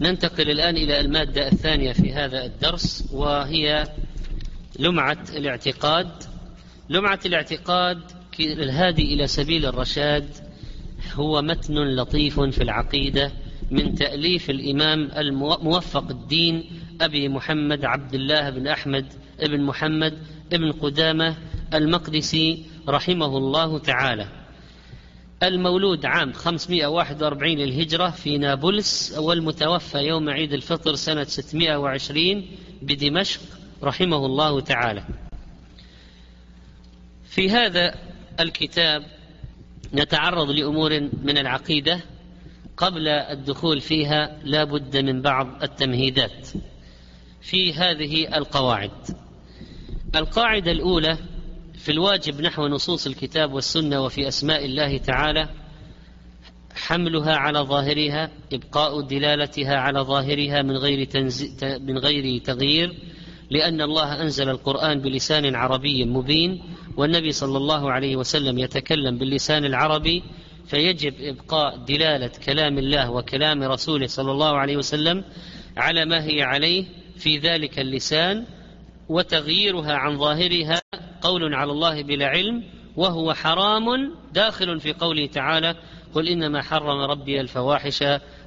ننتقل الآن إلى المادة الثانية في هذا الدرس وهي لمعة الاعتقاد. لمعة الاعتقاد الهادي إلى سبيل الرشاد هو متن لطيف في العقيدة من تأليف الإمام الموفق الدين أبي محمد عبد الله بن أحمد بن محمد بن قدامة المقدسي رحمه الله تعالى. المولود عام 541 للهجرة في نابلس والمتوفى يوم عيد الفطر سنة 620 بدمشق رحمه الله تعالى. في هذا الكتاب نتعرض لأمور من العقيدة قبل الدخول فيها لا بد من بعض التمهيدات في هذه القواعد. القاعدة الأولى في الواجب نحو نصوص الكتاب والسنة وفي أسماء الله تعالى حملها على ظاهرها إبقاء دلالتها على ظاهرها من غير, من غير تغيير لأن الله أنزل القرآن بلسان عربي مبين والنبي صلى الله عليه وسلم يتكلم باللسان العربي فيجب إبقاء دلالة كلام الله وكلام رسوله صلى الله عليه وسلم على ما هي عليه في ذلك اللسان وتغييرها عن ظاهرها قول على الله بلا علم وهو حرام داخل في قوله تعالى قل إنما حرم ربي الفواحش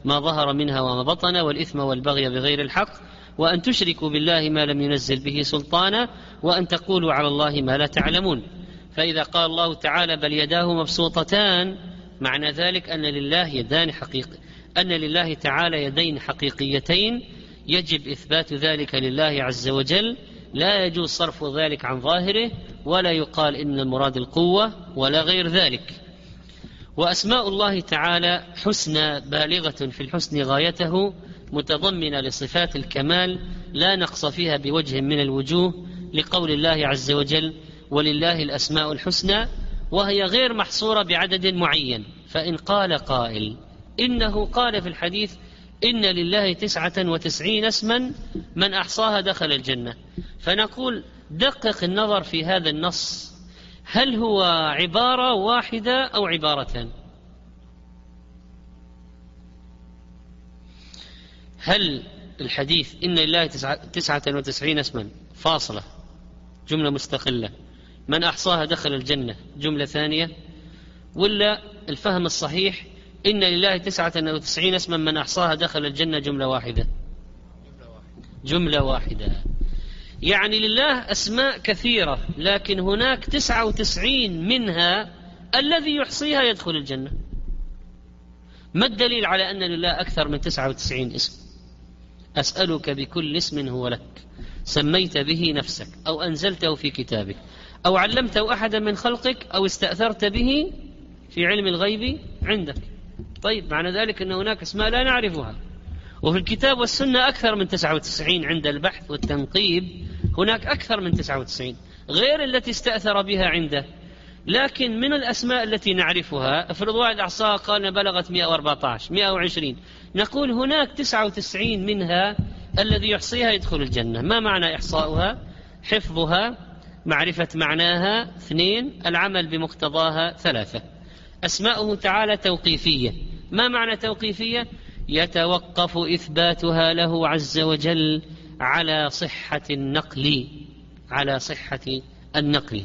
ما ظهر منها وما بطن والإثم والبغي بغير الحق وأن تشركوا بالله ما لم ينزل به سلطانا وأن تقولوا على الله ما لا تعلمون. فإذا قال الله تعالى بل يداه مبسوطتان معنى ذلك أن لله يدان حقيقي أن لله تعالى يدين حقيقيتين يجب إثبات ذلك لله عز وجل لا يجوز صرف ذلك عن ظاهره ولا يقال إن المراد القوة ولا غير ذلك. وأسماء الله تعالى حسنى بالغة في الحسن غايته متضمنة لصفات الكمال لا نقص فيها بوجه من الوجوه لقول الله عز وجل ولله الأسماء الحسنى وهي غير محصورة بعدد معين. فإن قال قائل إنه قال في الحديث إن لله تسعة وتسعين اسما من أحصاها دخل الجنة. فنقول دقق النظر في هذا النص. هل هو عبارة واحدة أو عبارتان؟ هل الحديث إن لله تسعة وتسعين اسما؟ فاصلة. جملة مستقلة. من أحصاها دخل الجنة. جملة ثانية. ولا الفهم الصحيح إن لله تسعة وتسعين اسما من أحصاها دخل الجنة جملة واحدة. جملة واحدة. يعني لله أسماء كثيرة لكن هناك تسعة وتسعين منها الذي يحصيها يدخل الجنة. ما الدليل على أن لله أكثر من تسعة وتسعين اسم؟ أسألك بكل اسم هو لك. سميت به نفسك أو أنزلته في كتابك أو علمته أحدا من خلقك أو استأثرت به في علم الغيب عندك. طيب معنى ذلك أن هناك أسماء لا نعرفها. وفي الكتاب والسنة أكثر من 99 عند البحث والتنقيب هناك أكثر من 99 غير التي استأثر بها عنده. لكن من الأسماء التي نعرفها افرض واحد أحصاها قال بلغت 114 120 نقول هناك 99 منها الذي يحصيها يدخل الجنة. ما معنى إحصاؤها؟ حفظها معرفة معناها اثنين العمل بمقتضاها ثلاثة. أسماؤه تعالى توقيفية. ما معنى توقيفية؟ يتوقف إثباتها له عز وجل على صحة النقل على صحة النقل.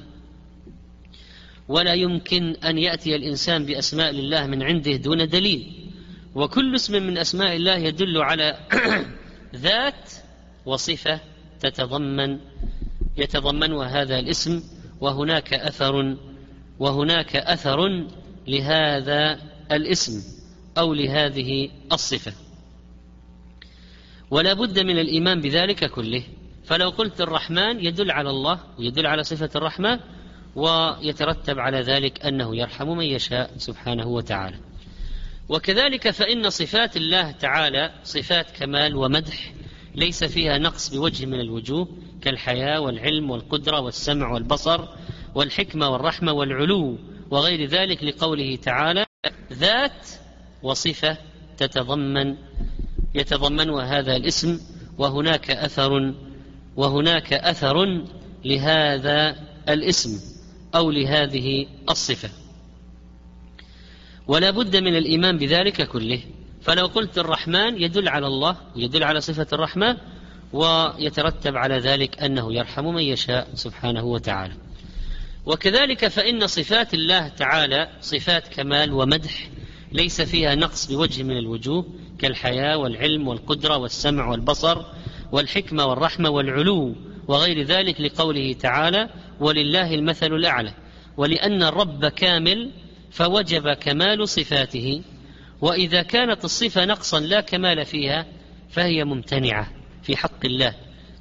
ولا يمكن أن يأتي الإنسان بأسماء لله من عنده دون دليل. وكل اسم من أسماء الله يدل على ذات وصفة تتضمن يتضمنها هذا الاسم. وهناك أثر وهناك أثر لهذا الاسم. أو لهذه الصفة. ولا بد من الإيمان بذلك كله. فلو قلت الرحمن يدل على الله ويدل على صفة الرحمة ويترتب على ذلك أنه يرحم من يشاء سبحانه وتعالى. وكذلك فإن صفات الله تعالى صفات كمال ومدح ليس فيها نقص بوجه من الوجوه كالحياة والعلم والقدرة والسمع والبصر والحكمة والرحمة والعلو وغير ذلك لقوله تعالى ذات وصفة تتضمن يتضمنها هذا الاسم وهناك أثر وهناك أثر لهذا الاسم أو لهذه الصفة. ولا بد من الإيمان بذلك كله. فلو قلت الرحمن يدل على الله يدل على صفة الرحمة ويترتب على ذلك أنه يرحم من يشاء سبحانه وتعالى. وكذلك فإن صفات الله تعالى صفات كمال ومدح ليس فيها نقص بوجه من الوجوه كالحياة والعلم والقدرة والسمع والبصر والحكمة والرحمة والعلو وغير ذلك لقوله تعالى ولله المثل الأعلى ولأن الرب كامل فوجب كمال صفاته وإذا كانت الصفة نقصا لا كمال فيها فهي ممتنعة في حق الله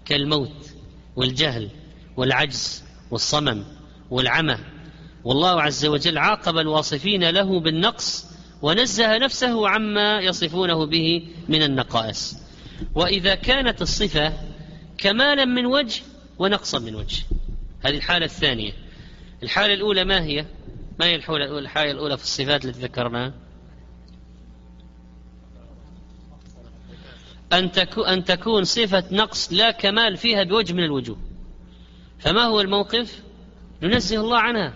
كالموت والجهل والعجز والصمم والعمى. والله عز وجل عاقب الواصفين له بالنقص ونزه نفسه عما يصفونه به من النقائص وإذا كانت الصفة كمالا من وجه ونقصا من وجه هذه الحالة الثانية الحالة الأولى ما هي؟ ما هي الحالة الأولى في الصفات التي ذكرناها؟ أن أن تكون صفة نقص لا كمال فيها بوجه من الوجوه فما هو الموقف؟ ننزه الله عنها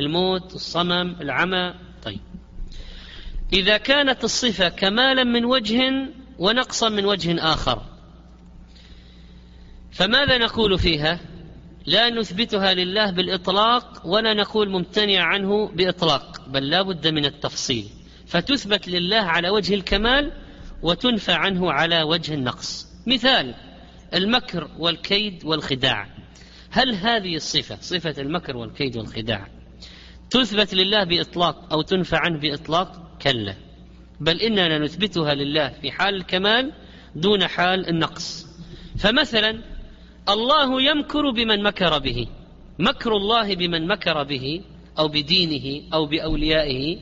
الموت الصمم العمى إذا كانت الصفة كمالا من وجه ونقصا من وجه آخر. فماذا نقول فيها؟ لا نثبتها لله بالإطلاق ولا نقول ممتنع عنه بإطلاق بل لا بد من التفصيل. فتثبت لله على وجه الكمال وتنفى عنه على وجه النقص. مثال المكر والكيد والخداع. هل هذه الصفة صفة المكر والكيد والخداع تثبت لله بإطلاق أو تنفى عنه بإطلاق؟ كلا. بل إننا نثبتها لله في حال الكمال دون حال النقص. فمثلا الله يمكر بمن مكر به. مكر الله بمن مكر به أو بدينه أو بأوليائه.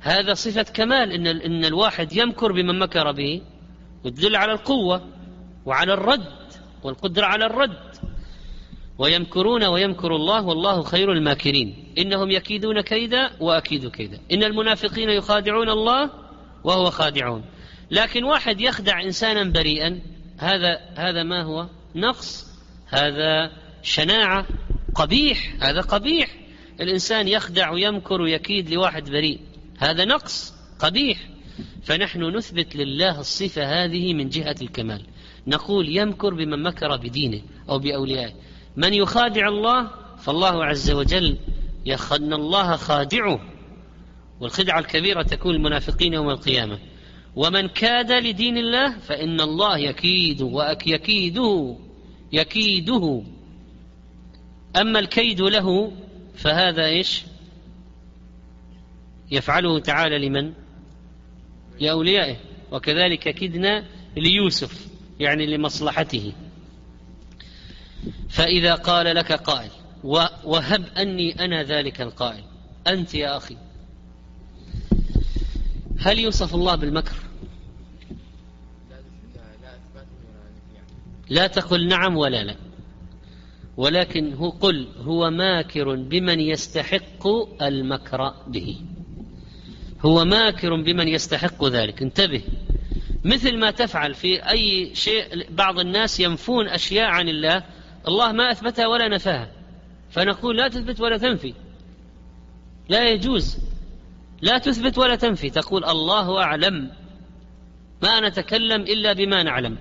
هذا صفة كمال إن, إن الواحد يمكر بمن مكر به. وتدل على القوة وعلى الرد والقدرة على الرد. ويمكرون ويمكر الله والله خير الماكرين. إنهم يكيدون كيدا وأكيد كيدا. إن المنافقين يخادعون الله وهو خادعون. لكن واحد يخدع إنسانا بريئا هذا هذا ما هو؟ نقص. هذا شناعة. قبيح. هذا قبيح. الإنسان يخدع ويمكر ويكيد لواحد بريء. هذا نقص. قبيح. فنحن نثبت لله الصفة هذه من جهة الكمال. نقول يمكر بمن مكر بدينه أو بأوليائه. من يخادع الله فالله عز وجل يخن الله خادعه والخدعة الكبيرة تكون المنافقين يوم القيامة. ومن كاد لدين الله فإن الله يكيد ويكيده يكيده. أما الكيد له فهذا إيش؟ يفعله تعالى لمن؟ لأوليائه. وكذلك كدنا ليوسف يعني لمصلحته. فإذا قال لك قائل وهب أني أنا ذلك القائل أنت يا أخي. هل يوصف الله بالمكر؟ لا تقل نعم ولا لا ولكن هو قل هو ماكر بمن يستحق المكر به. هو ماكر بمن يستحق ذلك. انتبه مثل ما تفعل في أي شيء بعض الناس ينفون أشياء عن الله الله ما أثبتها ولا نفاها. فنقول لا تثبت ولا تنفي. لا يجوز. لا تثبت ولا تنفي. تقول الله أعلم. ما نتكلم إلا بما نعلم.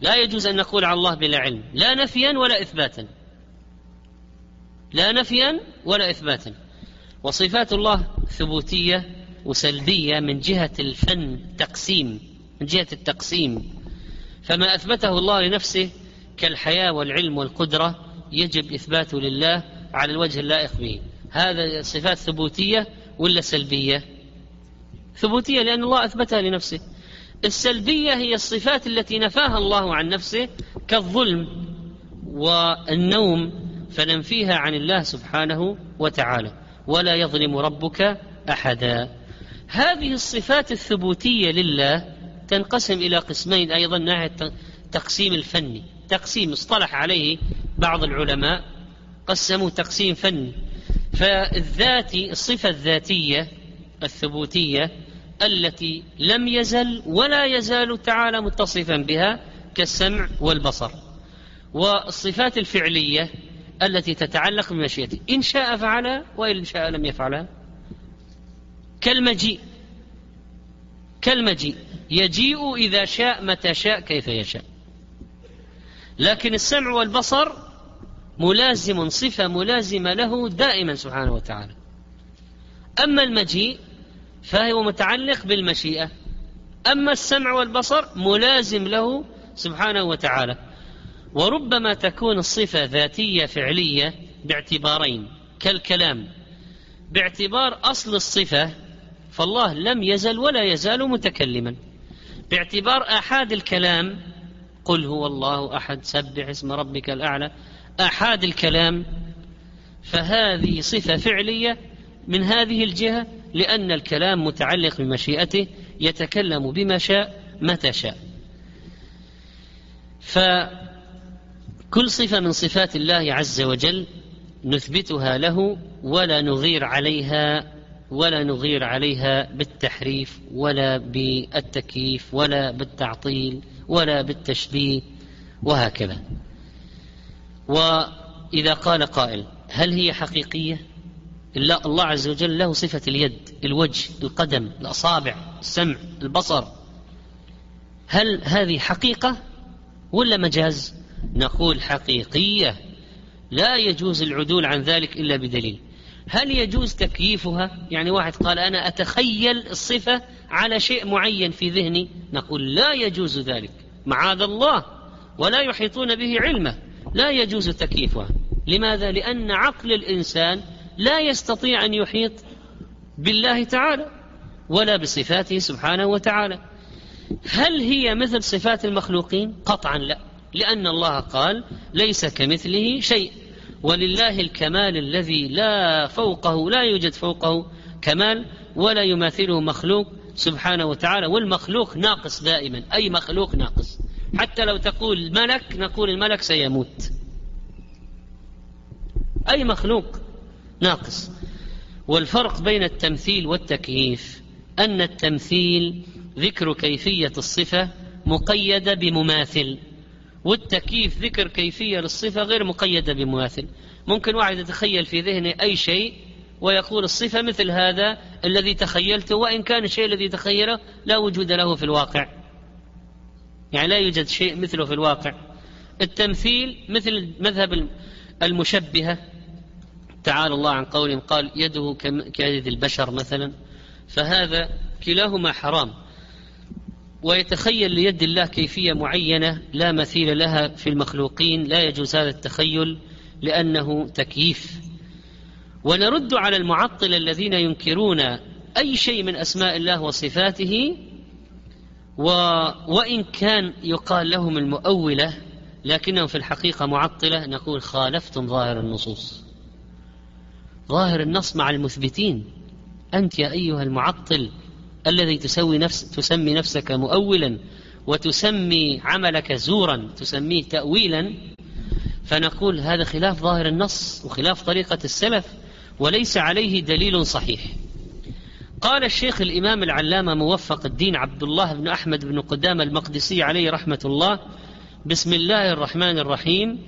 لا يجوز أن نقول على الله بلا علم. لا نفيا ولا إثباتا. لا نفيا ولا إثباتا. وصفات الله ثبوتية وسلبية من جهة الفن تقسيم. من جهة التقسيم. فما أثبته الله لنفسه كالحياة والعلم والقدرة يجب إثباته لله على الوجه اللائق به. هذا صفات ثبوتية ولا سلبية؟ ثبوتية لأن الله أثبتها لنفسه. السلبية هي الصفات التي نفاها الله عن نفسه كالظلم والنوم فننفيها عن الله سبحانه وتعالى. ولا يظلم ربك أحدا. هذه الصفات الثبوتية لله تنقسم إلى قسمين أيضا ناحية تقسيم الفني. تقسيم اصطلح عليه بعض العلماء قسموا تقسيم فني. فالذاتي الصفة الذاتية الثبوتية التي لم يزل ولا يزال تعالى متصفا بها كالسمع والبصر. والصفات الفعلية التي تتعلق بمشيئته إن شاء فعلها وإن شاء لم يفعلها كالمجيء. كالمجيء. يجيء إذا شاء متى شاء كيف يشاء. لكن السمع والبصر ملازم صفة ملازمة له دائما سبحانه وتعالى. أما المجيء فهو متعلق بالمشيئة. أما السمع والبصر ملازم له سبحانه وتعالى. وربما تكون الصفة ذاتية فعلية باعتبارين كالكلام. باعتبار أصل الصفة فالله لم يزل ولا يزال متكلما. باعتبار آحاد الكلام قل هو الله أحد سبح اسم ربك الأعلى. آحاد الكلام فهذه صفة فعلية من هذه الجهة لأن الكلام متعلق بمشيئته يتكلم بما شاء متى شاء. فكل صفة من صفات الله عز وجل نثبتها له ولا نغير عليها ولا نغير عليها بالتحريف ولا بالتكييف ولا بالتعطيل. ولا بالتشبيه وهكذا. وإذا قال قائل هل هي حقيقية؟ إلا الله عز وجل له صفة اليد الوجه القدم الأصابع السمع البصر. هل هذه حقيقة ولا مجاز؟ نقول حقيقية. لا يجوز العدول عن ذلك إلا بدليل. هل يجوز تكييفها؟ يعني واحد قال أنا أتخيل الصفة على شيء معين في ذهني نقول لا يجوز ذلك. معاذ الله. ولا يحيطون به علمه. لا يجوز تكييفها لماذا؟ لأن عقل الإنسان لا يستطيع أن يحيط بالله تعالى ولا بصفاته سبحانه وتعالى. هل هي مثل صفات المخلوقين؟ قطعا لا. لأن الله قال ليس كمثله شيء. ولله الكمال الذي لا فوقه لا يوجد فوقه كمال ولا يماثله مخلوق سبحانه وتعالى والمخلوق ناقص دائما. أي مخلوق ناقص؟ حتى لو تقول ملك نقول الملك سيموت. أي مخلوق ناقص؟ والفرق بين التمثيل والتكييف. أن التمثيل ذكر كيفية الصفة مقيدة بمماثل والتكييف ذكر كيفية للصفة غير مقيدة بمماثل. ممكن واحد يتخيل في ذهنه أي شيء ويقول الصفة مثل هذا الذي تخيلته وإن كان الشيء الذي تخيله لا وجود له في الواقع. يعني لا يوجد شيء مثله في الواقع. التمثيل مثل مذهب المشبهة. تعالى الله عن قولهم قال يده كيد البشر مثلا. فهذا كلاهما حرام. ويتخيل ليد الله كيفية معينة لا مثيل لها في المخلوقين. لا يجوز هذا التخيل لأنه تكييف. ونرد على المعطل الذين ينكرون أي شيء من أسماء الله وصفاته و وإن كان يقال لهم المؤولة لكنهم في الحقيقة معطلة نقول خالفتم ظاهر النصوص. ظاهر النص مع المثبتين. أنت يا أيها المعطل الذي تسوي نفس تسمي نفسك مؤولا وتسمي عملك زورا تسميه تأويلا فنقول هذا خلاف ظاهر النص وخلاف طريقة السلف. وليس عليه دليل صحيح. قال الشيخ الإمام العلامة موفق الدين عبد الله بن أحمد بن قدامة المقدسي عليه رحمة الله بسم الله الرحمن الرحيم.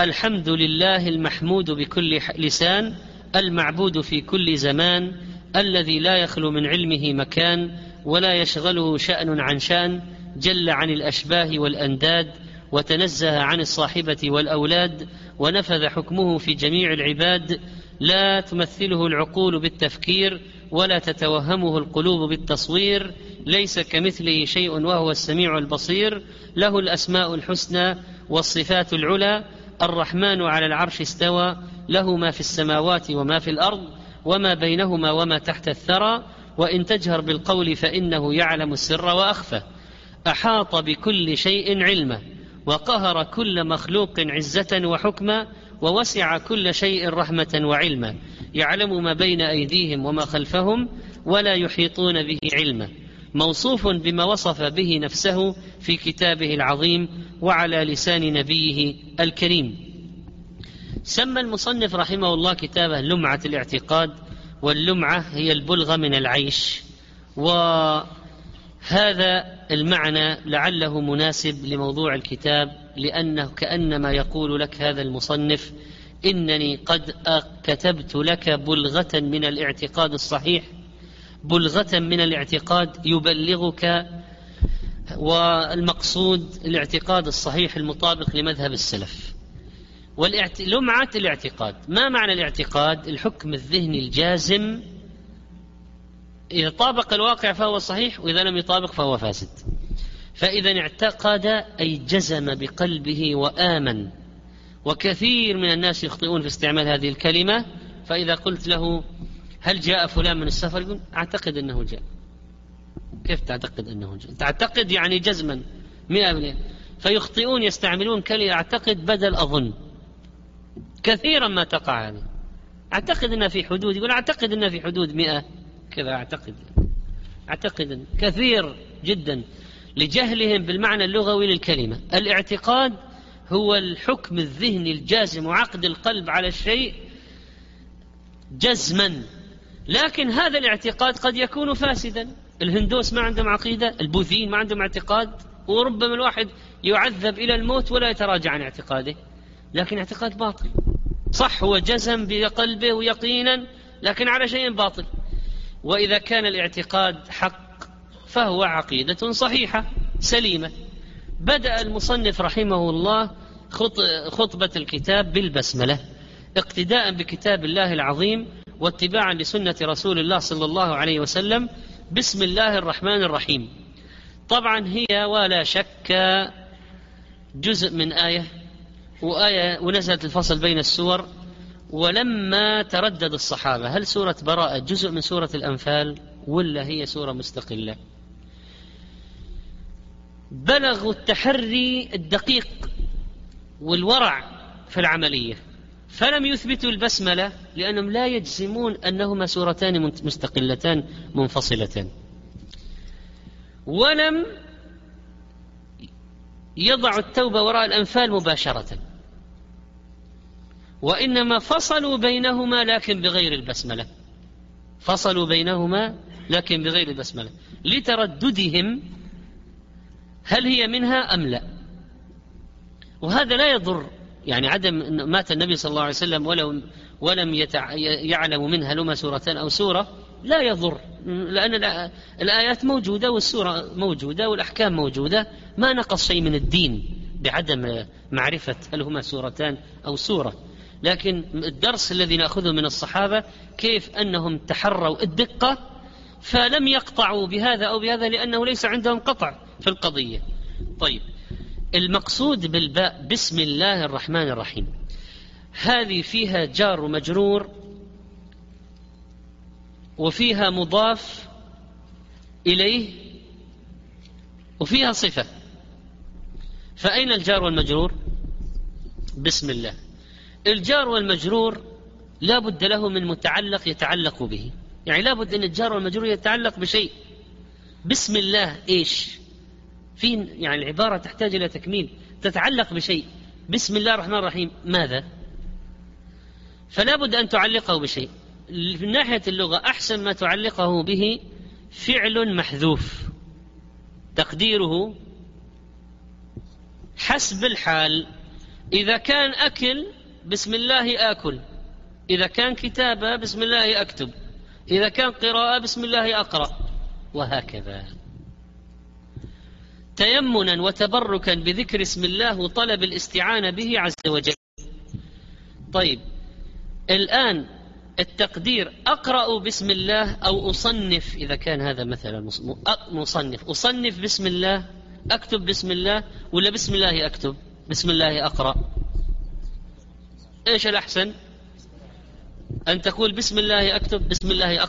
الحمد لله المحمود بكل لسان المعبود في كل زمان الذي لا يخلو من علمه مكان ولا يشغله شأن عن شأن جل عن الأشباه والأنداد وتنزه عن الصاحبة والأولاد ونفذ حكمه في جميع العباد لا تمثله العقول بالتفكير ولا تتوهمه القلوب بالتصوير ليس كمثله شيء وهو السميع البصير. له الأسماء الحسنى والصفات العلى. الرحمن على العرش استوى. له ما في السماوات وما في الأرض وما بينهما وما تحت الثرى. وإن تجهر بالقول فإنه يعلم السر وأخفى. أحاط بكل شيء علما. وقهر كل مخلوق عزة وحكما. ووسع كل شيء رحمة وعلما. يعلم ما بين أيديهم وما خلفهم ولا يحيطون به علما. موصوف بما وصف به نفسه في كتابه العظيم وعلى لسان نبيه الكريم. سمى المصنف رحمه الله كتابه لمعة الاعتقاد واللمعة هي البلغة من العيش. وهذا المعنى لعله مناسب لموضوع الكتاب لأنه كأنما يقول لك هذا المصنف إنني قد كتبت لك بلغة من الاعتقاد الصحيح بلغة من الاعتقاد يبلغك والمقصود الاعتقاد الصحيح المطابق لمذهب السلف. والاعت... لمعة الاعتقاد ما معنى الاعتقاد؟ الحكم الذهني الجازم إذا طابق الواقع فهو صحيح وإذا لم يطابق فهو فاسد. فإذا اعتقد أي جزم بقلبه وآمن وكثير من الناس يخطئون في استعمال هذه الكلمة فإذا قلت له هل جاء فلان من السفر؟ يقول أعتقد أنه جاء. كيف تعتقد أنه جاء؟ تعتقد يعني جزما مئة بالمئة فيخطئون يستعملون كلمة أعتقد بدل أظن. كثيرا ما تقع هذه. أعتقد أنها في حدود يقول أعتقد أنها في حدود مئة. كذا أعتقد. أعتقد كثير جدا. لجهلهم بالمعنى اللغوي للكلمة. الاعتقاد هو الحكم الذهني الجازم وعقد القلب على الشيء جزما. لكن هذا الاعتقاد قد يكون فاسدا. الهندوس ما عندهم عقيدة البوذيين ما عندهم اعتقاد وربما الواحد يعذب إلى الموت ولا يتراجع عن اعتقاده. لكن اعتقاد باطل. صح هو جزم بقلبه ويقينا لكن على شيء باطل. وإذا كان الاعتقاد حق فهو عقيدة صحيحة سليمة. بدأ المصنف رحمه الله خطبة الكتاب بالبسملة اقتداء بكتاب الله العظيم واتباعا لسنة رسول الله صلى الله عليه وسلم بسم الله الرحمن الرحيم. طبعا هي ولا شك جزء من آية وآية ونزلت الفصل بين السور. ولما تردد الصحابة هل سورة براءة جزء من سورة الأنفال ولا هي سورة مستقلة؟ بلغوا التحري الدقيق والورع في العملية فلم يثبتوا البسملة لأنهم لا يجزمون أنهما سورتان مستقلتان منفصلتان. ولم يضعوا التوبة وراء الأنفال مباشرة. وإنما فصلوا بينهما لكن بغير البسملة. فصلوا بينهما لكن بغير البسملة. لترددهم هل هي منها أم لا؟ وهذا لا يضر يعني عدم مات النبي صلى الله عليه وسلم ولو ولم يتع... يعلم منها لما سورتان أو سورة لا يضر. لأن الآيات موجودة والسورة موجودة والأحكام موجودة. ما نقص شيء من الدين بعدم معرفة هل هما سورتان أو سورة. لكن الدرس الذي نأخذه من الصحابة كيف أنهم تحروا الدقة فلم يقطعوا بهذا أو بهذا لأنه ليس عندهم قطع. في القضية. طيب المقصود بالباء بسم الله الرحمن الرحيم. هذه فيها جار ومجرور وفيها مضاف إليه وفيها صفة. فأين الجار والمجرور؟ بسم الله. الجار والمجرور لا بد له من متعلق يتعلق به يعني لا بد أن الجار والمجرور يتعلق بشيء بسم الله إيش في يعني العبارة تحتاج إلى تكميل تتعلق بشيء. بسم الله الرحمن الرحيم ماذا؟ فلا بد أن تعلقه بشيء. من ناحية اللغة أحسن ما تعلقه به فعل محذوف. تقديره حسب الحال. إذا كان أكل بسم الله آكل. إذا كان كتابة بسم الله أكتب. إذا كان قراءة بسم الله أقرأ. وهكذا. تيمنا وتبركا بذكر اسم الله وطلب الاستعانة به عز وجل. طيب الآن التقدير أقرأ بسم الله أو أصنف إذا كان هذا مثلا مصنف. أصنف بسم الله أكتب بسم الله ولا بسم الله أكتب؟ بسم الله أقرأ. إيش الأحسن؟ أن تقول بسم الله أكتب بسم الله